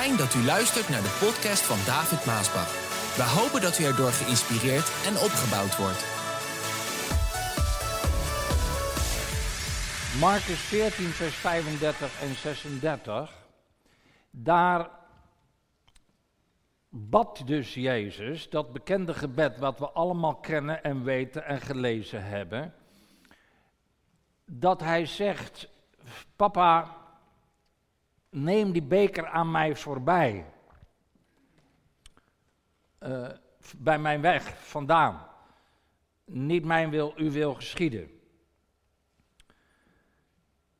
Fijn dat u luistert naar de podcast van David Maasbach. We hopen dat u erdoor geïnspireerd en opgebouwd wordt. Marcus 14, vers 35 en 36. Daar bad dus Jezus dat bekende gebed wat we allemaal kennen en weten en gelezen hebben. Dat hij zegt, papa, neem die beker aan mij voorbij. Uh, bij mijn weg vandaan. Niet mijn wil, uw wil geschieden.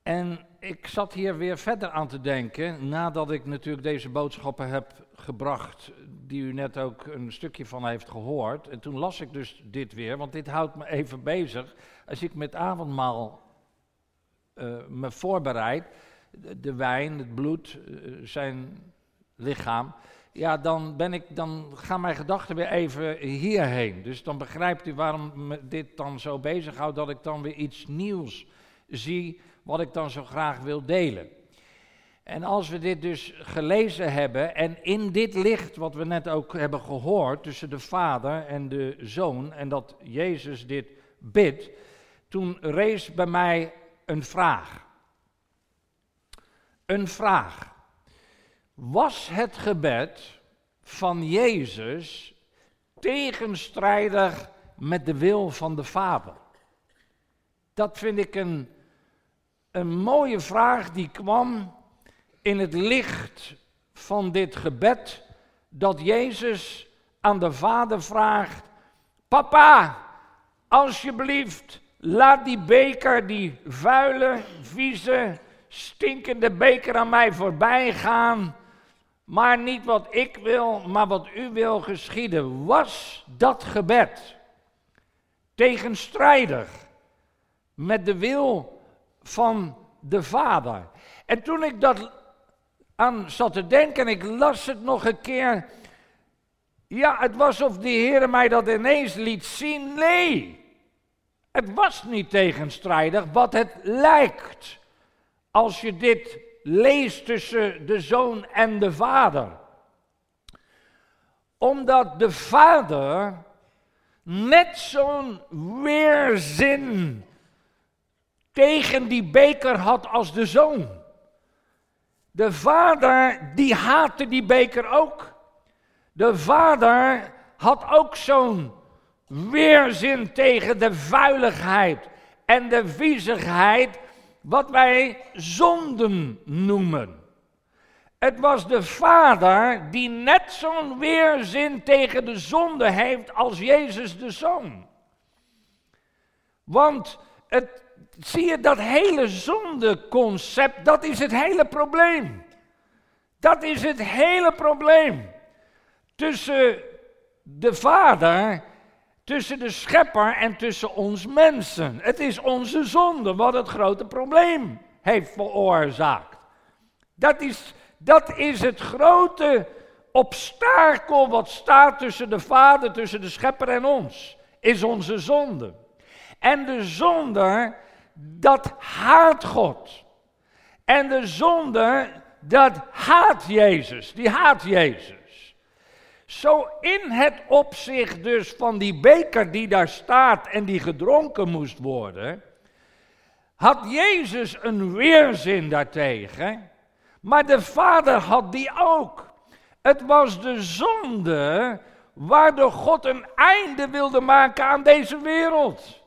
En ik zat hier weer verder aan te denken, nadat ik natuurlijk deze boodschappen heb gebracht, die u net ook een stukje van heeft gehoord. En toen las ik dus dit weer, want dit houdt me even bezig. Als ik met avondmaal uh, me voorbereid, de wijn, het bloed, eh, zijn lichaam, ja, dan, ben ik, dan gaan mijn gedachten weer even hierheen. Dus dan begrijpt u waarom me dit dan zo bezighoudt, dat ik dan weer iets nieuws zie, wat ik dan zo graag wil delen. En als we dit dus gelezen hebben en in dit licht wat we net ook hebben gehoord tussen de vader en de zoon en dat Jezus dit bidt, toen rees bij mij een vraag een vraag. Was het gebed van Jezus tegenstrijdig met de wil van de Vader? Dat vind ik een, een mooie vraag die kwam in het licht van dit gebed dat Jezus aan de Vader vraagt: Papa, alsjeblieft, laat die beker, die vuile, vieze, stinkende beker aan mij voorbij gaan. Maar niet wat ik wil, maar wat u wil geschieden. Was dat gebed tegenstrijdig met de wil van de Vader? En toen ik dat aan zat te denken en ik las het nog een keer. Ja, het was of de Heer mij dat ineens liet zien. Nee, het was niet tegenstrijdig, wat het lijkt als je dit leest tussen de zoon en de vader. Omdat de vader net zo'n weerzin tegen die beker had als de zoon. De vader die haatte die beker ook. De vader had ook zo'n weerzin tegen de vuiligheid en de viezigheid wat wij zonden noemen. Het was de vader die net zo'n weerzin tegen de zonde heeft als Jezus de zoon. Want het, zie je, dat hele zondeconcept, dat is het hele probleem. Dat is het hele probleem. Tussen de vader tussen de schepper en tussen ons mensen. Het is onze zonde wat het grote probleem heeft veroorzaakt. Dat is, dat is het grote obstakel wat staat tussen de Vader, tussen de schepper en ons. Is onze zonde. En de zonde, dat haat God. En de zonde, dat haat Jezus. Die haat Jezus. Zo in het opzicht dus van die beker die daar staat en die gedronken moest worden, had Jezus een weerzin daartegen, maar de Vader had die ook. Het was de zonde waardoor God een einde wilde maken aan deze wereld.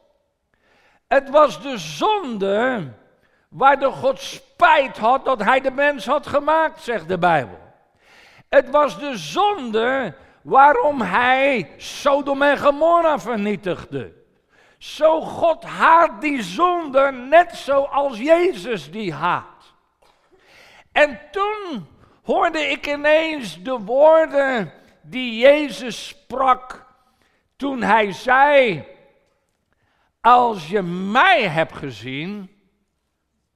Het was de zonde waardoor God spijt had dat hij de mens had gemaakt, zegt de Bijbel. Het was de zonde waarom hij Sodom en Gomorra vernietigde. Zo God haat die zonde net zoals Jezus die haat. En toen hoorde ik ineens de woorden die Jezus sprak toen hij zei, als je mij hebt gezien,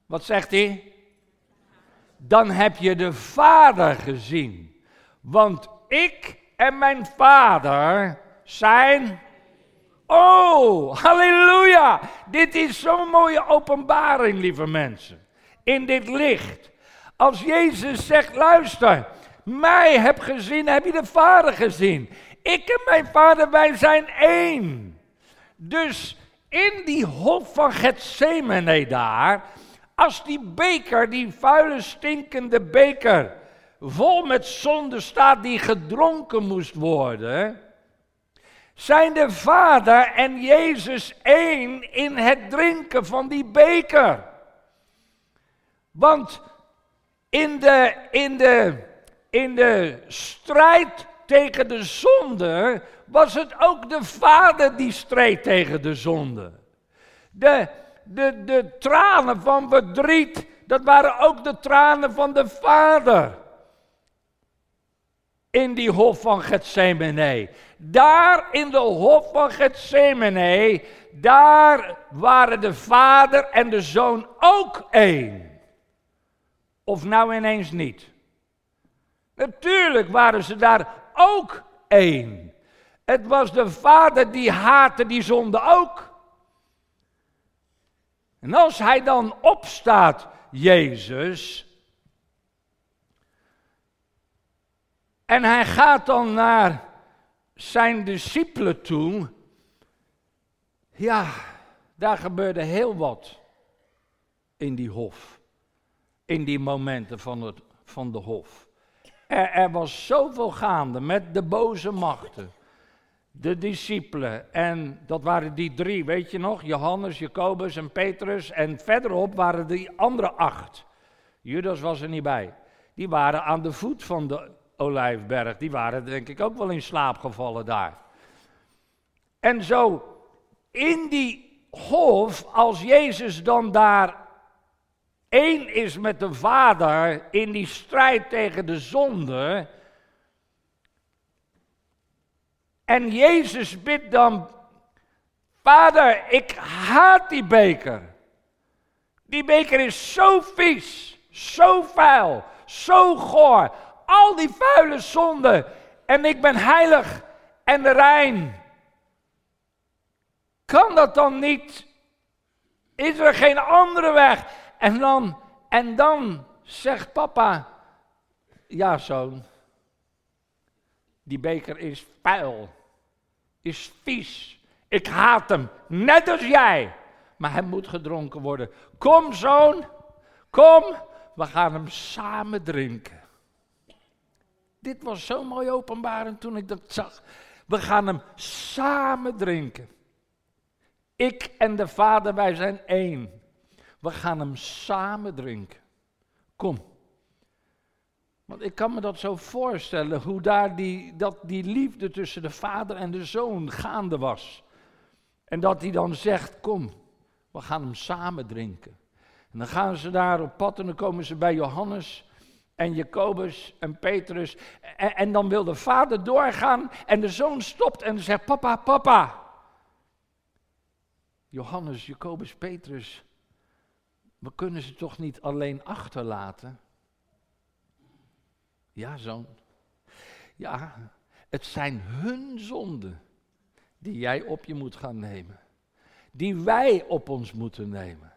wat zegt hij? Dan heb je de Vader gezien. Want ik en mijn vader zijn. Oh, halleluja! Dit is zo'n mooie openbaring, lieve mensen. In dit licht. Als Jezus zegt: luister, mij hebt gezien, heb je de Vader gezien. Ik en mijn Vader, wij zijn één. Dus in die hof van Gethsemane daar, als die beker, die vuile, stinkende beker, vol met zonde staat die gedronken moest worden, zijn de Vader en Jezus één in het drinken van die beker. Want in de, in de, in de strijd tegen de zonde was het ook de Vader die streed tegen de zonde. De, de, de tranen van verdriet, dat waren ook de tranen van de Vader. In die hof van Gethsemane. Daar in de hof van Gethsemane, daar waren de Vader en de Zoon ook één. Of nou ineens niet. Natuurlijk waren ze daar ook één. Het was de vader die haatte die zonde ook. En als hij dan opstaat, Jezus, en hij gaat dan naar zijn discipelen toe, ja, daar gebeurde heel wat in die hof, in die momenten van, het, van de hof. Er, er was zoveel gaande met de boze machten de discipelen. En dat waren die drie, weet je nog? Johannes, Jacobus en Petrus. En verderop waren die andere acht. Judas was er niet bij. Die waren aan de voet van de Olijfberg. Die waren denk ik ook wel in slaap gevallen daar. En zo in die hof, als Jezus dan daar één is met de Vader in die strijd tegen de zonde en Jezus bidt dan, Vader, ik haat die beker. Die beker is zo vies, zo vuil, zo goor. Al die vuile zonden. En ik ben heilig en rein. Kan dat dan niet? Is er geen andere weg? En dan, en dan zegt papa, ja zoon, die beker is vuil, is vies. Ik haat hem, net als jij. Maar hij moet gedronken worden. Kom, zoon, kom, we gaan hem samen drinken. Dit was zo mooi openbarend toen ik dat zag. We gaan hem samen drinken. Ik en de Vader, wij zijn één. We gaan hem samen drinken. Kom. Want ik kan me dat zo voorstellen, hoe daar die, dat die liefde tussen de vader en de zoon gaande was. En dat hij dan zegt, kom, we gaan hem samen drinken. En dan gaan ze daar op pad en dan komen ze bij Johannes en Jacobus en Petrus. En, dan wil de vader doorgaan en de zoon stopt en zegt, papa, papa. Johannes, Jacobus, Petrus, we kunnen ze toch niet alleen achterlaten? Ja, zoon. Ja, het zijn hun zonden die jij op je moet gaan nemen. Die wij op ons moeten nemen.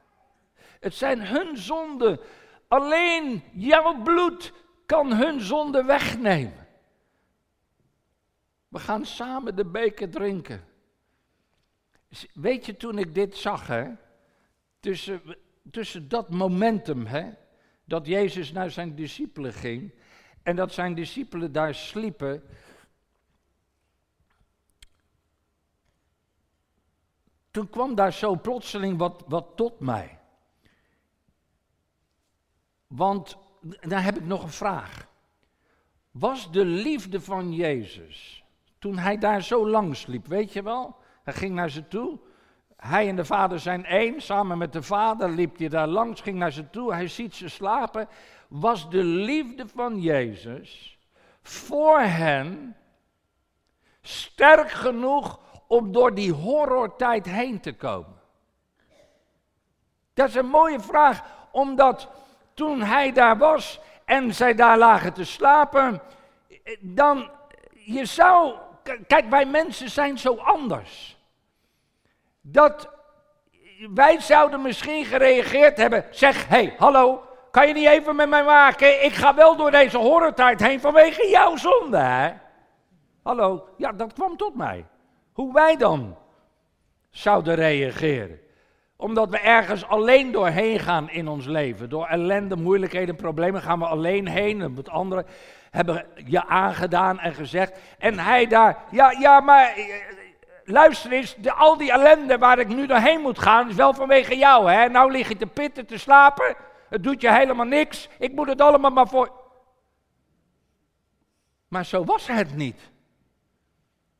Het zijn hun zonden. Alleen jouw bloed kan hun zonde wegnemen. We gaan samen de beker drinken. Weet je, toen ik dit zag, hè, tussen, tussen dat momentum, hè, dat Jezus naar zijn discipelen ging en dat zijn discipelen daar sliepen. Toen kwam daar zo plotseling wat, wat tot mij. Want daar heb ik nog een vraag. Was de liefde van Jezus, toen hij daar zo lang sliep, weet je wel? Hij ging naar ze toe. Hij en de vader zijn één. Samen met de vader liep hij daar langs, ging naar ze toe. Hij ziet ze slapen was de liefde van Jezus voor hen sterk genoeg om door die horrortijd heen te komen? Dat is een mooie vraag, omdat toen hij daar was en zij daar lagen te slapen, dan je zou, kijk, wij mensen zijn zo anders. Dat wij zouden misschien gereageerd hebben, zeg, hé, hey, hallo, kan je niet even met mij maken? Ik ga wel door deze horrortijd heen vanwege jouw zonde, hè? Hallo, ja, dat kwam tot mij. Hoe wij dan zouden reageren. Omdat we ergens alleen doorheen gaan in ons leven. Door ellende, moeilijkheden, problemen gaan we alleen heen. En het anderen hebben je aangedaan en gezegd. En hij daar, ja, ja, maar eh, luister eens, de, al die ellende waar ik nu doorheen moet gaan, is wel vanwege jou, hè? Nou lig je te pitten, te slapen. Het doet je helemaal niks. Ik moet het allemaal maar voor. Maar zo was het niet.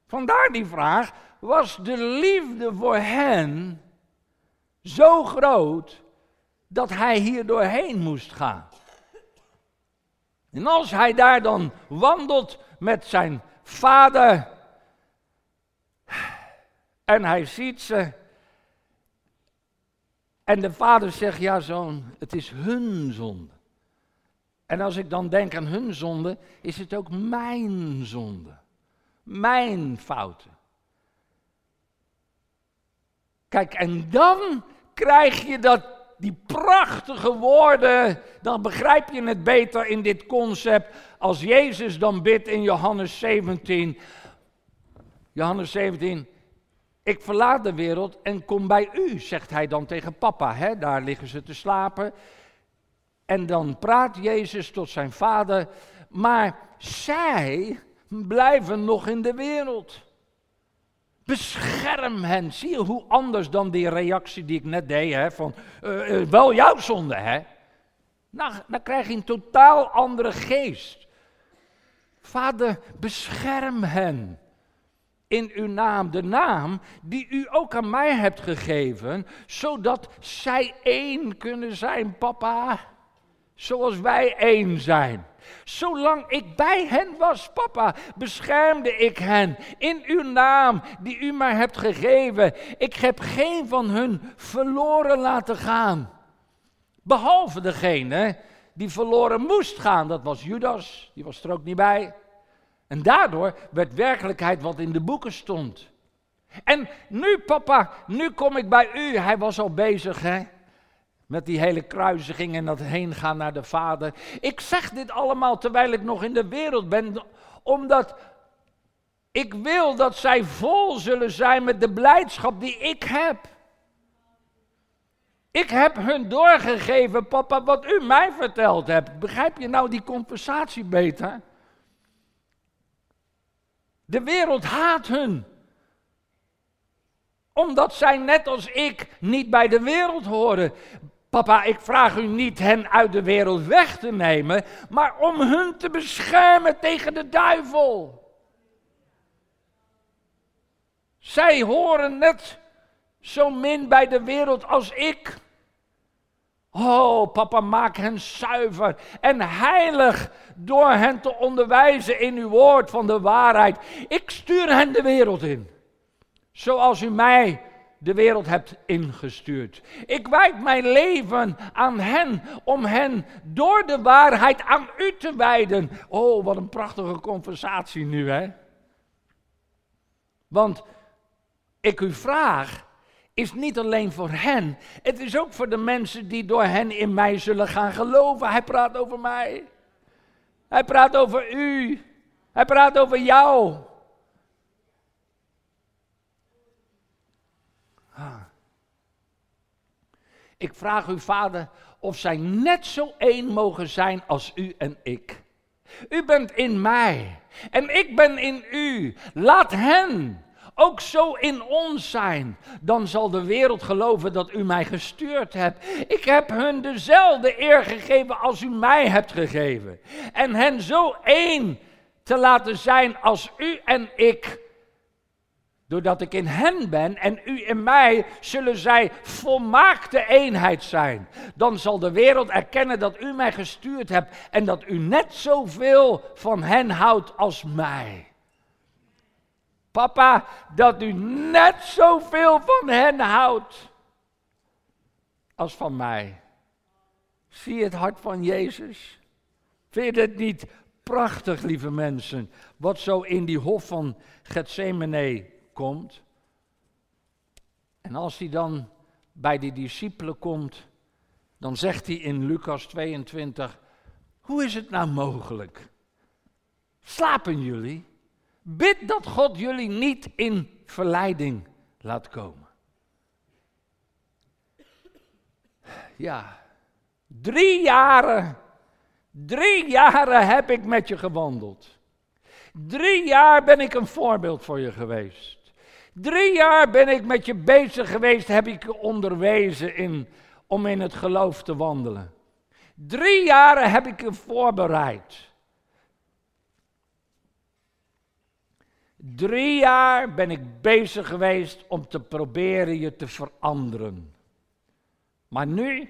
Vandaar die vraag: was de liefde voor hen zo groot dat hij hier doorheen moest gaan? En als hij daar dan wandelt met zijn vader en hij ziet ze. En de vader zegt, ja zoon, het is hun zonde. En als ik dan denk aan hun zonde, is het ook mijn zonde. Mijn fouten. Kijk, en dan krijg je dat, die prachtige woorden, dan begrijp je het beter in dit concept, als Jezus dan bidt in Johannes 17. Johannes 17, ik verlaat de wereld en kom bij u, zegt hij dan tegen papa. Hè? Daar liggen ze te slapen. En dan praat Jezus tot zijn vader, maar zij blijven nog in de wereld. Bescherm hen. Zie je hoe anders dan die reactie die ik net deed, hè, van uh, uh, wel jouw zonde, hè? Nou, dan krijg je een totaal andere geest. Vader, bescherm hen in uw naam, de naam die u ook aan mij hebt gegeven, zodat zij één kunnen zijn, papa. Zoals wij één zijn. Zolang ik bij hen was, papa, beschermde ik hen in uw naam die u mij hebt gegeven. Ik heb geen van hun verloren laten gaan. Behalve degene die verloren moest gaan, dat was Judas, die was er ook niet bij. En daardoor werd werkelijkheid wat in de boeken stond. En nu, papa, nu kom ik bij u. Hij was al bezig, hè? Met die hele kruisiging en dat heen gaan naar de Vader. Ik zeg dit allemaal terwijl ik nog in de wereld ben, omdat ik wil dat zij vol zullen zijn met de blijdschap die ik heb. Ik heb hun doorgegeven, papa, wat u mij verteld hebt. Begrijp je nou die conversatie beter? De wereld haat hun. Omdat zij net als ik niet bij de wereld horen. Papa, ik vraag u niet hen uit de wereld weg te nemen, maar om hun te beschermen tegen de duivel. Zij horen net zo min bij de wereld als ik. Oh, papa, maak hen zuiver en heilig door hen te onderwijzen in uw woord van de waarheid. Ik stuur hen de wereld in, zoals u mij de wereld hebt ingestuurd. Ik wijd mijn leven aan hen om hen door de waarheid aan u te wijden. Oh, wat een prachtige conversatie nu, hè? Want ik u vraag, is niet alleen voor hen, het is ook voor de mensen die door hen in mij zullen gaan geloven. Hij praat over mij. Hij praat over u. Hij praat over jou. Ik vraag u, Vader, of zij net zo één mogen zijn als u en ik. U bent in mij en ik ben in u. Laat hen ook zo in ons zijn, dan zal de wereld geloven dat u mij gestuurd hebt. Ik heb hun dezelfde eer gegeven als u mij hebt gegeven. En hen zo één te laten zijn als u en ik. Doordat ik in hen ben en u in mij, zullen zij volmaakte eenheid zijn. Dan zal de wereld erkennen dat u mij gestuurd hebt en dat u net zoveel van hen houdt als mij. Papa, dat u net zoveel van hen houdt als van mij. Zie het hart van Jezus? Vind je het niet prachtig, lieve mensen, wat zo in die hof van Gethsemane komt? En als hij dan bij de discipelen komt dan zegt hij in Lucas 22, hoe is het nou mogelijk? Slapen jullie? Bid dat God jullie niet in verleiding laat komen. Ja, drie jaren, drie jaren heb ik met je gewandeld. Drie jaar ben ik een voorbeeld voor je geweest. Drie jaar ben ik met je bezig geweest, heb ik je onderwezen in, om in het geloof te wandelen. Drie jaren heb ik je voorbereid. Drie jaar ben ik bezig geweest om te proberen je te veranderen. Maar nu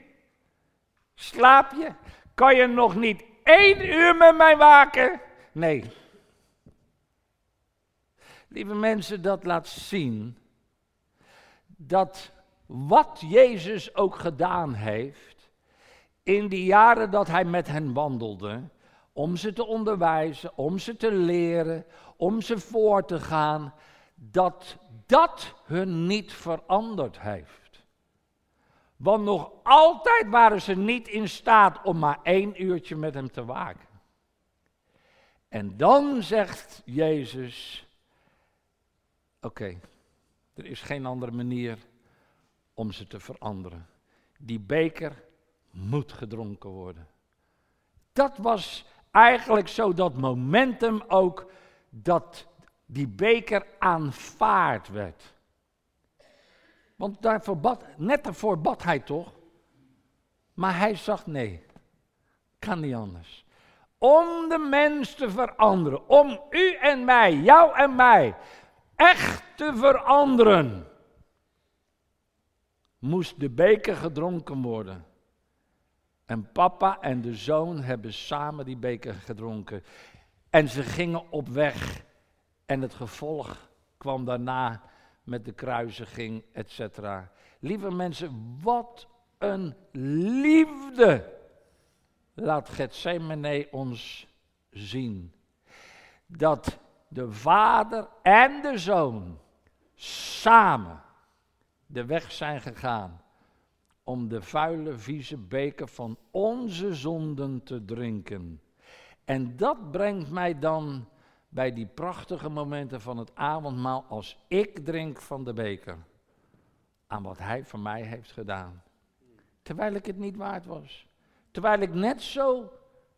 slaap je? Kan je nog niet één uur met mij waken? Nee. Lieve mensen, dat laat zien dat wat Jezus ook gedaan heeft in die jaren dat hij met hen wandelde, om ze te onderwijzen, om ze te leren, om ze voor te gaan, dat dat hun niet veranderd heeft. Want nog altijd waren ze niet in staat om maar één uurtje met hem te waken. En dan zegt Jezus, oké, er is geen andere manier om ze te veranderen. Die beker moet gedronken worden. Dat was eigenlijk zo dat momentum ook dat die beker aanvaard werd. Want daarvoor bad, net daarvoor bad hij toch? Maar hij zag nee, kan niet anders. Om de mens te veranderen, om u en mij, jou en mij, echt te veranderen, moest de beker gedronken worden. En papa en de zoon hebben samen die beker gedronken. En ze gingen op weg. En het gevolg kwam daarna met de kruisiging, etc. Lieve mensen, wat een liefde laat Gethsemane ons zien. Dat de vader en de zoon samen de weg zijn gegaan om de vuile, vieze beker van onze zonden te drinken. En dat brengt mij dan bij die prachtige momenten van het avondmaal als ik drink van de beker. Aan wat hij voor mij heeft gedaan. Terwijl ik het niet waard was. Terwijl ik net zo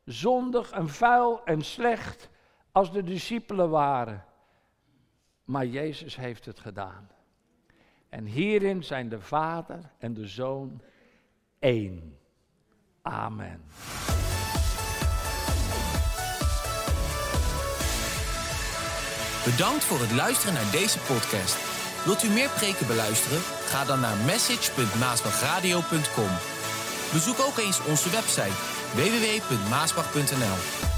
zondig en vuil en slecht als de discipelen waren. Maar Jezus heeft het gedaan. En hierin zijn de Vader en de Zoon één. Amen. Bedankt voor het luisteren naar deze podcast. Wilt u meer preken beluisteren? Ga dan naar message.maasbachradio.com. Bezoek ook eens onze website www.maasbach.nl.